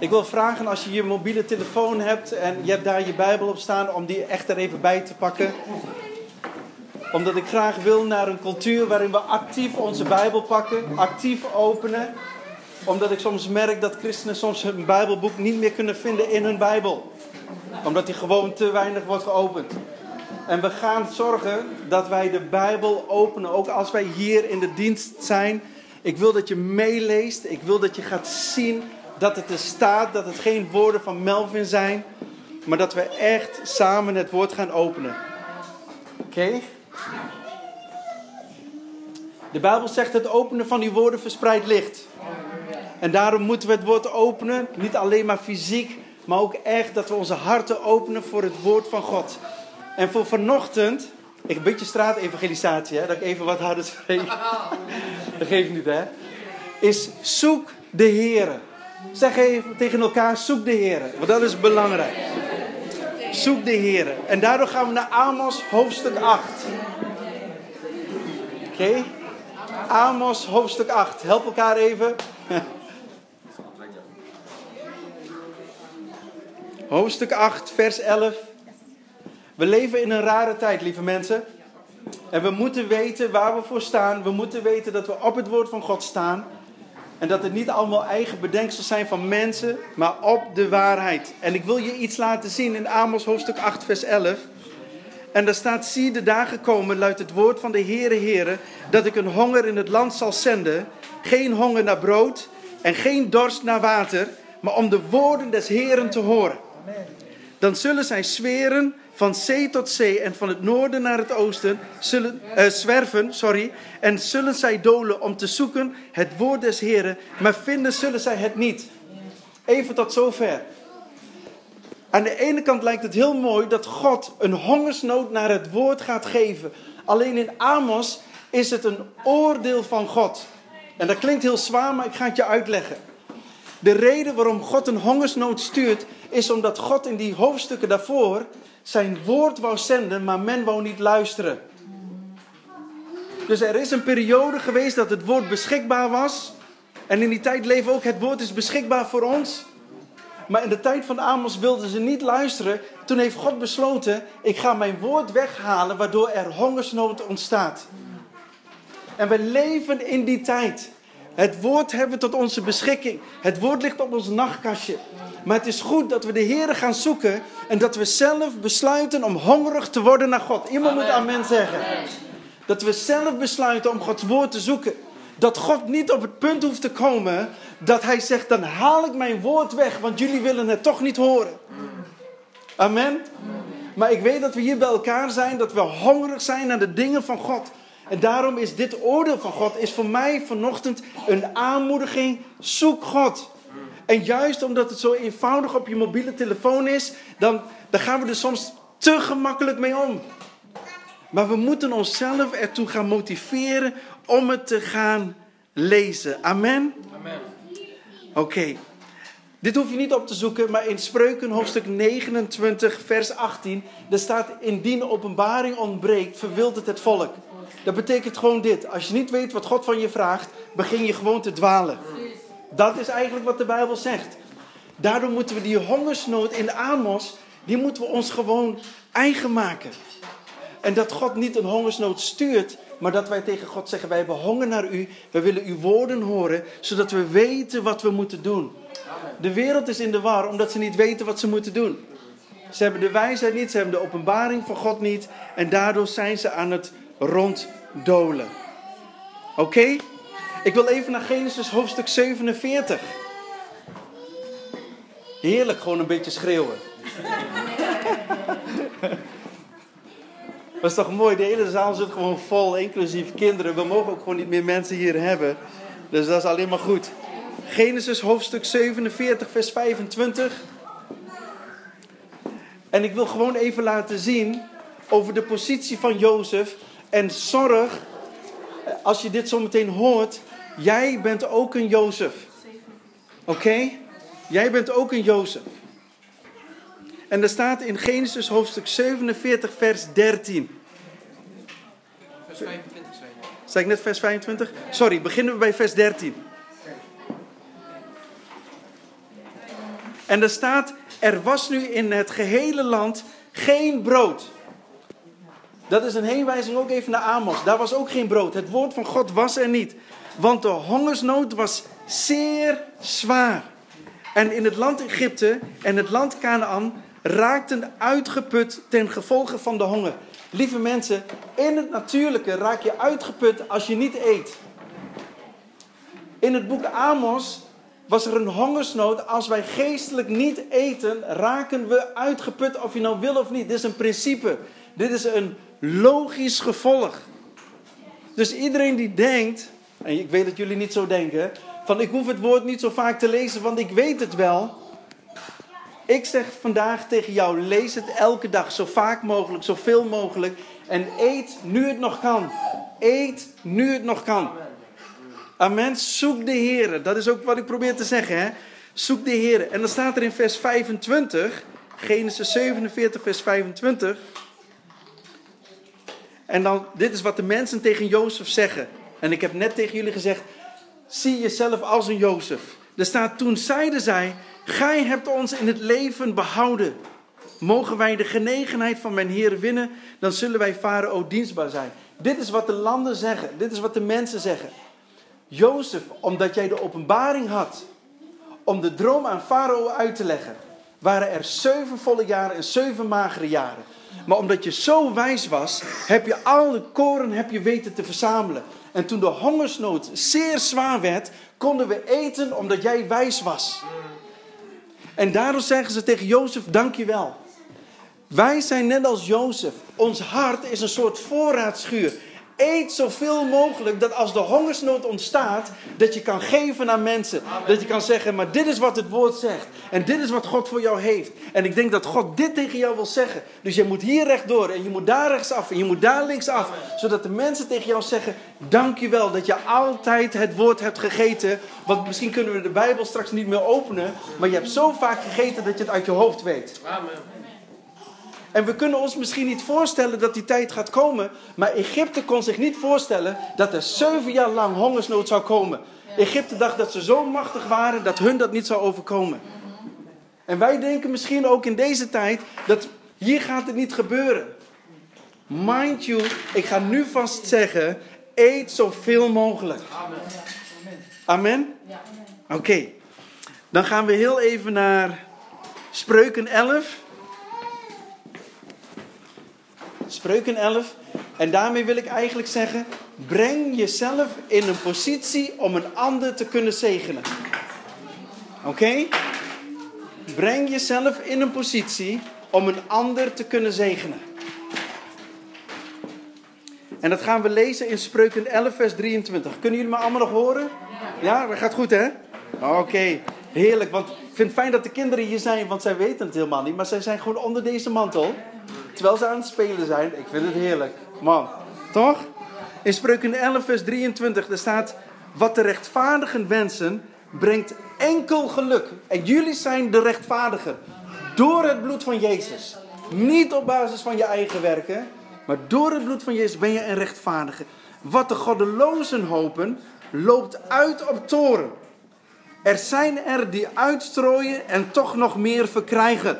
Ik wil vragen als je je mobiele telefoon hebt en je hebt daar je Bijbel op staan, om die echt er even bij te pakken. Omdat ik graag wil naar een cultuur waarin we actief onze Bijbel pakken, actief openen. Omdat ik soms merk dat christenen soms hun Bijbelboek niet meer kunnen vinden in hun Bijbel. Omdat die gewoon te weinig wordt geopend. En we gaan zorgen dat wij de Bijbel openen, ook als wij hier in de dienst zijn. Ik wil dat je meeleest. Ik wil dat je gaat zien dat het er staat, dat het geen woorden van Melvin zijn, maar dat we echt samen het woord gaan openen. Oké? De Bijbel zegt het openen van die woorden verspreidt licht. En daarom moeten we het woord openen, niet alleen maar fysiek, maar ook echt dat we onze harten openen voor het woord van God. En voor vanochtend, ik een beetje straatevangelisatie, hè, dat ik even wat harder spreek. dat geeft niet, hè. Is zoek de Heer. Zeg even tegen elkaar, zoek de Heer. Want dat is belangrijk. Zoek de Heer. En daardoor gaan we naar Amos hoofdstuk 8. Oké? Amos hoofdstuk 8. Help elkaar even. hoofdstuk 8, vers 11. We leven in een rare tijd, lieve mensen. En we moeten weten waar we voor staan. We moeten weten dat we op het woord van God staan. En dat het niet allemaal eigen bedenksels zijn van mensen, maar op de waarheid. En ik wil je iets laten zien in Amos hoofdstuk 8, vers 11. En daar staat: Zie de dagen komen, luidt het woord van de Heere Heere, dat ik een honger in het land zal zenden. Geen honger naar brood en geen dorst naar water, maar om de woorden des Heeren te horen. Dan zullen zij zweren van zee tot zee en van het noorden naar het oosten zullen uh, zwerven, sorry, en zullen zij dolen om te zoeken het woord des Heren, maar vinden zullen zij het niet. Even tot zover. Aan de ene kant lijkt het heel mooi dat God een hongersnood naar het woord gaat geven. Alleen in Amos is het een oordeel van God. En dat klinkt heel zwaar, maar ik ga het je uitleggen. De reden waarom God een hongersnood stuurt, is omdat God in die hoofdstukken daarvoor zijn woord wou zenden, maar men wou niet luisteren. Dus er is een periode geweest dat het woord beschikbaar was. En in die tijd leven ook het woord is beschikbaar voor ons. Maar in de tijd van Amos wilden ze niet luisteren. Toen heeft God besloten: ik ga mijn woord weghalen, waardoor er hongersnood ontstaat. En we leven in die tijd. Het woord hebben we tot onze beschikking. Het woord ligt op ons nachtkastje. Maar het is goed dat we de Heer gaan zoeken en dat we zelf besluiten om hongerig te worden naar God. Iemand moet amen zeggen. Dat we zelf besluiten om Gods woord te zoeken. Dat God niet op het punt hoeft te komen dat Hij zegt: dan haal ik mijn woord weg, want jullie willen het toch niet horen. Amen. Maar ik weet dat we hier bij elkaar zijn, dat we hongerig zijn naar de dingen van God. En daarom is dit oordeel van God is voor mij vanochtend een aanmoediging. Zoek God. En juist omdat het zo eenvoudig op je mobiele telefoon is, dan, dan gaan we er soms te gemakkelijk mee om. Maar we moeten onszelf ertoe gaan motiveren om het te gaan lezen. Amen? Amen. Oké. Dit hoef je niet op te zoeken, maar in Spreuken hoofdstuk 29, vers 18, daar staat: Indien openbaring ontbreekt, verwildert het volk. Dat betekent gewoon dit: als je niet weet wat God van je vraagt, begin je gewoon te dwalen. Dat is eigenlijk wat de Bijbel zegt. Daardoor moeten we die hongersnood in Amos, die moeten we ons gewoon eigen maken. En dat God niet een hongersnood stuurt, maar dat wij tegen God zeggen: Wij hebben honger naar u, we willen uw woorden horen, zodat we weten wat we moeten doen. De wereld is in de war omdat ze niet weten wat ze moeten doen. Ze hebben de wijsheid niet, ze hebben de openbaring van God niet, en daardoor zijn ze aan het ronddolen. Oké? Ik wil even naar Genesis hoofdstuk 47. Heerlijk, gewoon een beetje schreeuwen. Dat is toch mooi, de hele zaal zit gewoon vol, inclusief kinderen. We mogen ook gewoon niet meer mensen hier hebben. Dus dat is alleen maar goed. Genesis hoofdstuk 47, vers 25. En ik wil gewoon even laten zien over de positie van Jozef. En zorg, als je dit zo meteen hoort, jij bent ook een Jozef. Oké? Jij bent ook een Jozef. En er staat in Genesis hoofdstuk 47, vers 13. Vers 25 zei je. Zeg ik net vers 25? Sorry, beginnen we bij vers 13. En er staat, er was nu in het gehele land geen brood. Dat is een heenwijzing ook even naar Amos. Daar was ook geen brood. Het woord van God was er niet. Want de hongersnood was zeer zwaar. En in het land Egypte en het land Canaan raakten uitgeput ten gevolge van de honger. Lieve mensen, in het natuurlijke raak je uitgeput als je niet eet. In het boek Amos was er een hongersnood. Als wij geestelijk niet eten, raken we uitgeput of je nou wil of niet. Dit is een principe. Dit is een logisch gevolg. Dus iedereen die denkt, en ik weet dat jullie niet zo denken, van ik hoef het woord niet zo vaak te lezen, want ik weet het wel. Ik zeg vandaag tegen jou, lees het elke dag, zo vaak mogelijk, zoveel mogelijk. En eet nu het nog kan. Eet nu het nog kan. Amen. Zoek de Heer. Dat is ook wat ik probeer te zeggen. Hè? Zoek de Heer. En dan staat er in vers 25, Genesis 47, vers 25. En dan, dit is wat de mensen tegen Jozef zeggen. En ik heb net tegen jullie gezegd, zie jezelf als een Jozef. Er staat, toen zeiden zij, gij hebt ons in het leven behouden. Mogen wij de genegenheid van mijn Heer winnen, dan zullen wij Farao dienstbaar zijn. Dit is wat de landen zeggen, dit is wat de mensen zeggen. Jozef, omdat jij de openbaring had om de droom aan Farao uit te leggen, waren er zeven volle jaren en zeven magere jaren. Maar omdat je zo wijs was, heb je al de koren heb je weten te verzamelen. En toen de hongersnood zeer zwaar werd, konden we eten omdat jij wijs was. En daarom zeggen ze tegen Jozef, dank je wel. Wij zijn net als Jozef. Ons hart is een soort voorraadschuur. Eet zoveel mogelijk dat als de hongersnood ontstaat, dat je kan geven aan mensen. Dat je kan zeggen, maar dit is wat het woord zegt. En dit is wat God voor jou heeft. En ik denk dat God dit tegen jou wil zeggen. Dus je moet hier rechtdoor en je moet daar rechtsaf en je moet daar linksaf. Zodat de mensen tegen jou zeggen, dank je wel dat je altijd het woord hebt gegeten. Want misschien kunnen we de Bijbel straks niet meer openen. Maar je hebt zo vaak gegeten dat je het uit je hoofd weet. Amen. En we kunnen ons misschien niet voorstellen dat die tijd gaat komen. Maar Egypte kon zich niet voorstellen dat er zeven jaar lang hongersnood zou komen. Egypte dacht dat ze zo machtig waren dat hun dat niet zou overkomen. En wij denken misschien ook in deze tijd dat hier gaat het niet gebeuren. Mind you, ik ga nu vast zeggen, eet zoveel mogelijk. Amen. Amen? Oké, dan gaan we heel even naar Spreuken 11. Spreuken 11. En daarmee wil ik eigenlijk zeggen: breng jezelf in een positie om een ander te kunnen zegenen. Oké? Breng jezelf in een positie om een ander te kunnen zegenen. En dat gaan we lezen in Spreuken 11, vers 23. Kunnen jullie me allemaal nog horen? Ja, dat gaat goed hè? Oké, heerlijk. Want ik vind het fijn dat de kinderen hier zijn, want zij weten het helemaal niet. Maar zij zijn gewoon onder deze mantel. Terwijl ze aan het spelen zijn. Ik vind het heerlijk. Man, toch? In Spreuken 11, vers 23, er staat... Wat de rechtvaardigen wensen, brengt enkel geluk. En jullie zijn de rechtvaardigen. Door het bloed van Jezus. Niet op basis van je eigen werken. Maar door het bloed van Jezus ben je een rechtvaardige. Wat de goddelozen hopen, loopt uit op toren. Er zijn er die uitstrooien en toch nog meer verkrijgen.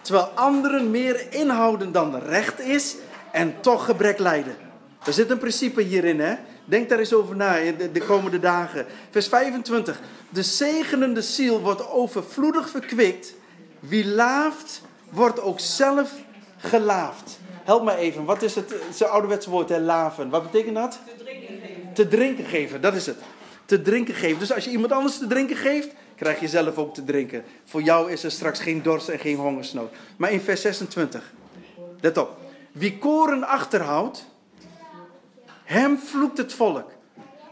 Terwijl anderen meer inhouden dan recht is en toch gebrek lijden. Er zit een principe hierin, hè? Denk daar eens over na in de, de komende dagen. Vers 25. De zegenende ziel wordt overvloedig verkwikt. Wie laaft, wordt ook zelf gelaafd. Help mij even, wat is het, het ouderwetse woord, hè? Laven. Wat betekent dat? Te drinken geven. Te drinken geven, dat is het. Te drinken geven. Dus als je iemand anders te drinken geeft, krijg je zelf ook te drinken. Voor jou is er straks geen dorst en geen hongersnood. Maar in vers 26, let op. Wie koren achterhoudt, hem vloekt het volk.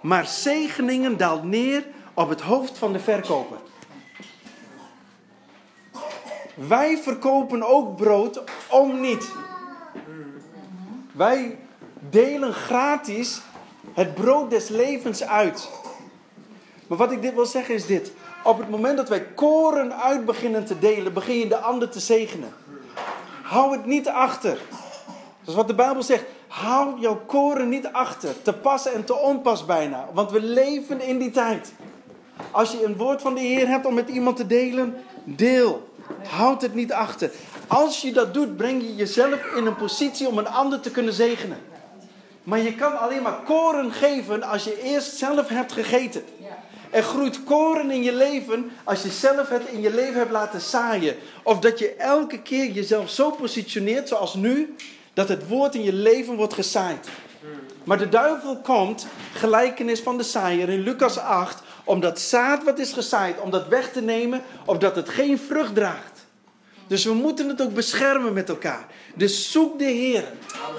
Maar zegeningen daalt neer op het hoofd van de verkoper. Wij verkopen ook brood om niet. Wij delen gratis het brood des levens uit. Maar wat ik dit wil zeggen is dit. Op het moment dat wij koren uit beginnen te delen, begin je de ander te zegenen. Hou het niet achter. Dat is wat de Bijbel zegt. Hou jouw koren niet achter. Te passen en te onpas bijna. Want we leven in die tijd. Als je een woord van de Heer hebt om met iemand te delen, Deel. Houd het niet achter. Als je dat doet, breng je jezelf in een positie om een ander te kunnen zegenen. Maar je kan alleen maar koren geven als je eerst zelf hebt gegeten. Er groeit koren in je leven als je zelf het in je leven hebt laten zaaien. Of dat je elke keer jezelf zo positioneert zoals nu, dat het woord in je leven wordt gezaaid. Maar de duivel komt, gelijkenis van de zaaier in Lucas 8, om dat zaad wat is gezaaid, om dat weg te nemen, opdat het geen vrucht draagt. Dus we moeten het ook beschermen met elkaar. Dus zoek de Heer.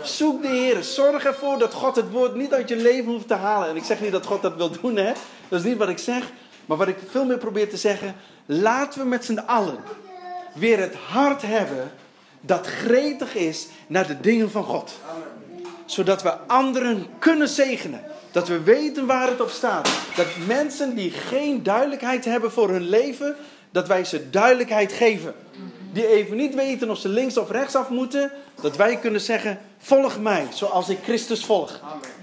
Zoek de Heer. Zorg ervoor dat God het woord niet uit je leven hoeft te halen. En ik zeg niet dat God dat wil doen, hè. Dat is niet wat ik zeg. Maar wat ik veel meer probeer te zeggen. Laten we met z'n allen weer het hart hebben dat gretig is naar de dingen van God. Zodat we anderen kunnen zegenen. Dat we weten waar het op staat. Dat mensen die geen duidelijkheid hebben voor hun leven, dat wij ze duidelijkheid geven. Die even niet weten of ze links of rechts af moeten, dat wij kunnen zeggen: Volg mij zoals ik Christus volg. Amen.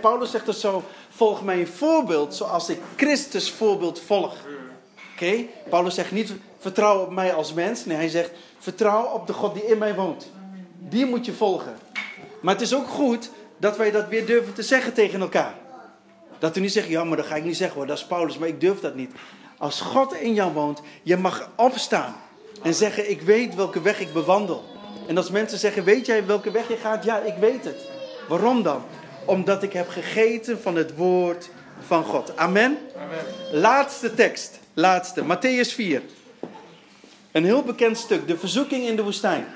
Paulus zegt het zo: Volg mij een voorbeeld zoals ik Christus voorbeeld volg. Oké? Paulus zegt niet: Vertrouw op mij als mens. Nee, hij zegt: Vertrouw op de God die in mij woont. Die moet je volgen. Maar het is ook goed dat wij dat weer durven te zeggen tegen elkaar. Dat we niet zeggen, ja, maar dat ga ik niet zeggen hoor, dat is Paulus, maar ik durf dat niet. Als God in jou woont, je mag opstaan en zeggen, ik weet welke weg ik bewandel. En als mensen zeggen, weet jij welke weg je gaat? Ja, ik weet het. Waarom dan? Omdat ik heb gegeten van het woord van God. Amen? Amen. Laatste tekst, laatste, Matthäus 4. Een heel bekend stuk, de verzoeking in de woestijn.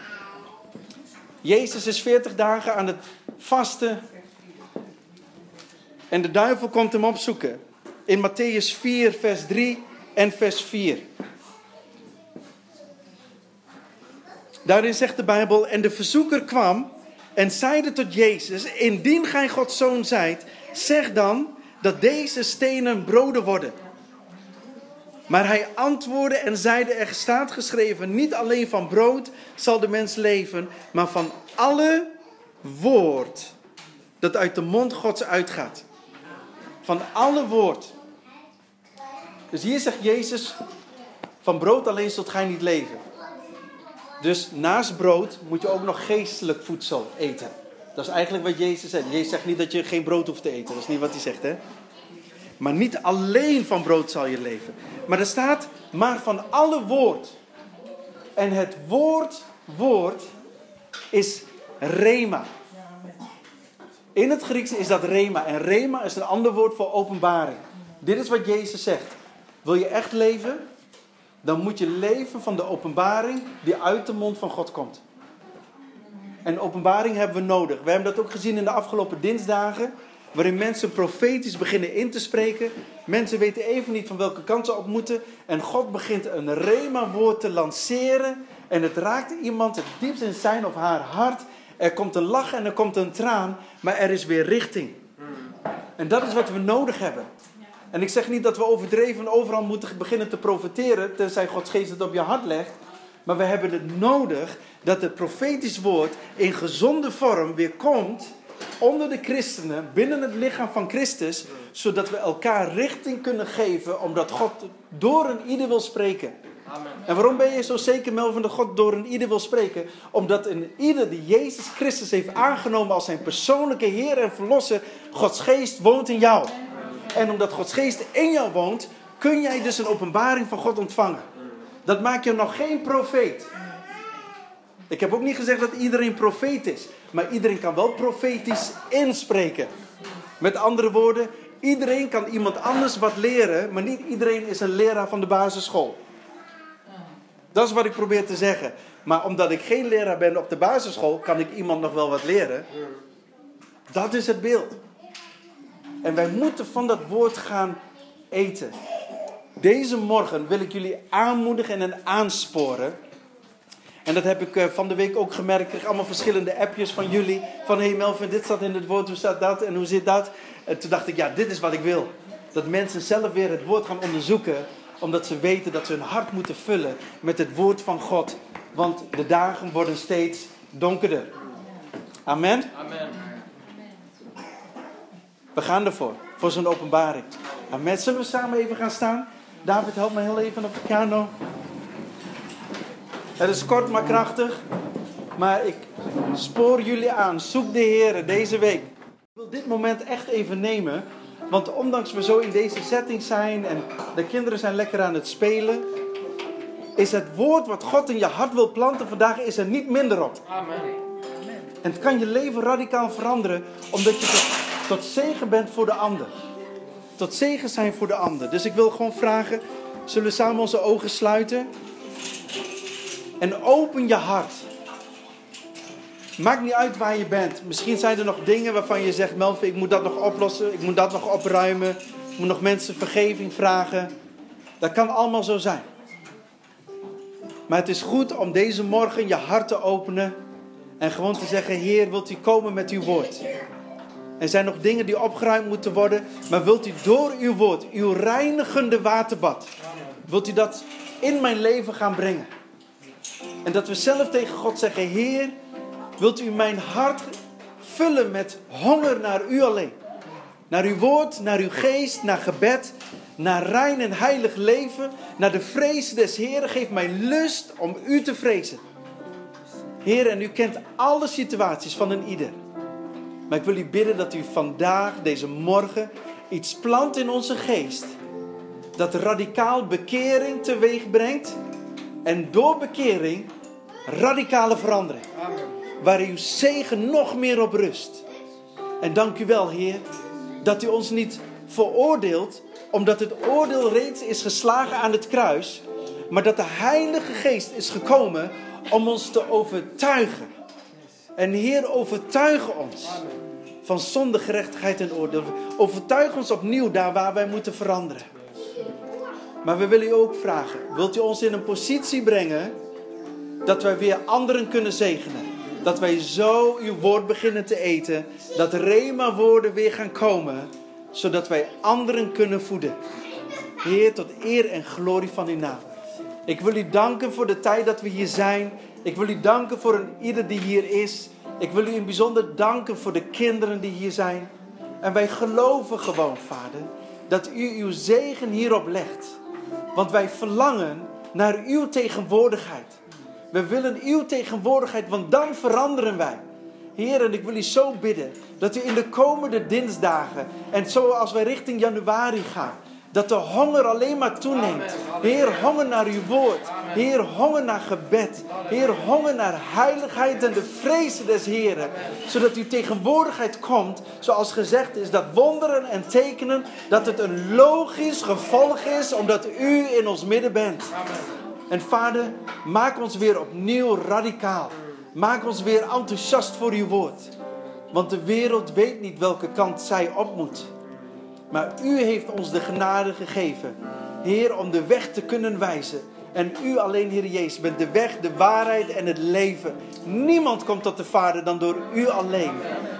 Jezus is 40 dagen aan het vasten. En de duivel komt hem opzoeken. In Matthäus 4, vers 3 en vers 4. Daarin zegt de Bijbel: En de verzoeker kwam en zeide tot Jezus: Indien gij Gods zoon zijt, zeg dan dat deze stenen broden worden. Maar hij antwoordde en zeide: Er staat geschreven: Niet alleen van brood zal de mens leven, maar van alle woord dat uit de mond Gods uitgaat. Van alle woord. Dus hier zegt Jezus: Van brood alleen zult gij niet leven. Dus naast brood moet je ook nog geestelijk voedsel eten. Dat is eigenlijk wat Jezus zegt. Jezus zegt niet dat je geen brood hoeft te eten. Dat is niet wat hij zegt, hè? Maar niet alleen van brood zal je leven. Maar er staat, maar van alle woord. En het woord, woord, is rema. In het Grieks is dat rema. En rema is een ander woord voor openbaring. Dit is wat Jezus zegt. Wil je echt leven? Dan moet je leven van de openbaring die uit de mond van God komt. En openbaring hebben we nodig. We hebben dat ook gezien in de afgelopen dinsdagen. Waarin mensen profetisch beginnen in te spreken. Mensen weten even niet van welke kant ze op moeten. En God begint een rema-woord te lanceren. En het raakt iemand het diepst in zijn of haar hart. Er komt een lach en er komt een traan. Maar er is weer richting. En dat is wat we nodig hebben. En ik zeg niet dat we overdreven overal moeten beginnen te profiteren. Tenzij Gods geest het op je hart legt. Maar we hebben het nodig dat het profetisch woord in gezonde vorm weer komt onder de christenen, binnen het lichaam van Christus, zodat we elkaar richting kunnen geven, omdat God door een ieder wil spreken. Amen. En waarom ben je zo zeker, Melvin, dat God door een ieder wil spreken? Omdat een ieder die Jezus Christus heeft aangenomen als zijn persoonlijke Heer en Verlosser, Gods geest woont in jou. En omdat Gods geest in jou woont, kun jij dus een openbaring van God ontvangen. Dat maakt je nog geen profeet. Ik heb ook niet gezegd dat iedereen profeet is. Maar iedereen kan wel profetisch inspreken. Met andere woorden, iedereen kan iemand anders wat leren. Maar niet iedereen is een leraar van de basisschool. Dat is wat ik probeer te zeggen. Maar omdat ik geen leraar ben op de basisschool, kan ik iemand nog wel wat leren. Dat is het beeld. En wij moeten van dat woord gaan eten. Deze morgen wil ik jullie aanmoedigen en aansporen en dat heb ik eh, van de week ook gemerkt. Ik kreeg allemaal verschillende appjes van jullie. Van hey Melvin, dit staat in het woord, hoe staat dat en hoe zit dat? En toen dacht ik, ja, dit is wat ik wil. Dat mensen zelf weer het woord gaan onderzoeken. Omdat ze weten dat ze hun hart moeten vullen met het woord van God. Want de dagen worden steeds donkerder. Amen? Amen. We gaan ervoor, voor zo'n openbaring. Amen. Zullen we samen even gaan staan? David, help me heel even op de piano. Het is kort maar krachtig. Maar ik spoor jullie aan. Zoek de Heer deze week. Ik wil dit moment echt even nemen. Want ondanks we zo in deze setting zijn en de kinderen zijn lekker aan het spelen, is het woord wat God in je hart wil planten vandaag is er niet minder op. Amen. En het kan je leven radicaal veranderen, omdat je tot, zegen bent voor de ander. Tot zegen zijn voor de ander. Dus ik wil gewoon vragen, zullen we samen onze ogen sluiten? En open je hart. Maakt niet uit waar je bent. Misschien zijn er nog dingen waarvan je zegt, Melvin, ik moet dat nog oplossen, ik moet dat nog opruimen, ik moet nog mensen vergeving vragen. Dat kan allemaal zo zijn. Maar het is goed om deze morgen je hart te openen en gewoon te zeggen, Heer, wilt u komen met uw woord? Er zijn nog dingen die opgeruimd moeten worden, maar wilt u door uw woord, uw reinigende waterbad, wilt u dat in mijn leven gaan brengen? En dat we zelf tegen God zeggen, Heer, wilt u mijn hart vullen met honger naar u alleen? Naar uw woord, naar uw geest, naar gebed, naar rein en heilig leven, naar de vrees des Heeren. Geef mij lust om u te vrezen. Heer, en u kent alle situaties van een ieder. Maar ik wil u bidden dat u vandaag, deze morgen, iets plant in onze geest. Dat radicaal bekering teweeg brengt. En door bekering radicale verandering. Waar uw zegen nog meer op rust. En dank u wel, Heer, dat u ons niet veroordeelt omdat het oordeel reeds is geslagen aan het kruis, maar dat de Heilige Geest is gekomen om ons te overtuigen. En Heer, overtuig ons van zonde, gerechtigheid en oordeel. Overtuig ons opnieuw daar waar wij moeten veranderen. Maar we willen u ook vragen, wilt u ons in een positie brengen dat wij weer anderen kunnen zegenen? Dat wij zo uw woord beginnen te eten, dat Rema-woorden weer gaan komen zodat wij anderen kunnen voeden. Heer, tot eer en glorie van uw naam. Ik wil u danken voor de tijd dat we hier zijn. Ik wil u danken voor een ieder die hier is. Ik wil u in bijzonder danken voor de kinderen die hier zijn. En wij geloven gewoon, Vader, dat u uw zegen hierop legt. Want wij verlangen naar uw tegenwoordigheid. We willen uw tegenwoordigheid, want dan veranderen wij. Heer, en ik wil u zo bidden dat u in de komende dinsdagen en zoals wij richting januari gaan, dat de honger alleen maar toeneemt. Heer, honger naar uw woord. Heer, honger naar gebed. Heer, honger naar heiligheid en de vrezen des Heren. Zodat uw tegenwoordigheid komt, zoals gezegd is, dat wonderen en tekenen, dat het een logisch gevolg is, omdat u in ons midden bent. En vader, maak ons weer opnieuw radicaal. Maak ons weer enthousiast voor uw woord. Want de wereld weet niet welke kant zij op moet. Maar u heeft ons de genade gegeven, Heer, om de weg te kunnen wijzen. En u alleen, Heer Jezus, bent de weg, de waarheid en het leven. Niemand komt tot de Vader dan door u alleen.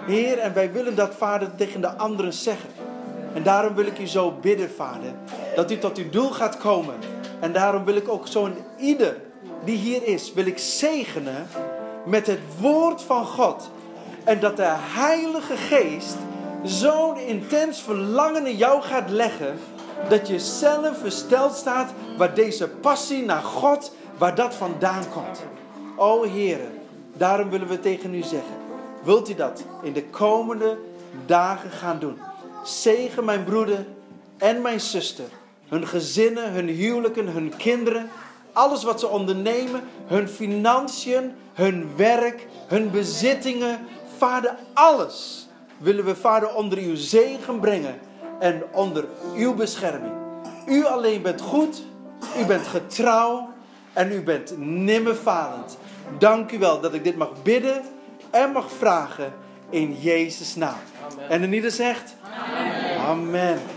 Heer, en wij willen dat, Vader, tegen de anderen zeggen. En daarom wil ik u zo bidden, Vader, dat u tot uw doel gaat komen. En daarom wil ik ook zo'n ieder die hier is, wil ik zegenen met het woord van God. En dat de Heilige Geest zo'n intens verlangen in jou gaat leggen. Dat je zelf versteld staat waar deze passie naar God, waar dat vandaan komt. O Heere, daarom willen we tegen u zeggen. Wilt u dat in de komende dagen gaan doen? Zegen mijn broeder en mijn zuster. Hun gezinnen, hun huwelijken, hun kinderen. Alles wat ze ondernemen. Hun financiën, hun werk, hun bezittingen. Vader, alles willen we, Vader, onder uw zegen brengen en onder uw bescherming. U alleen bent goed, u bent getrouw en u bent nimmerfalend. Dank u wel dat ik dit mag bidden en mag vragen in Jezus' naam. En in ieder zegt: Amen. Amen.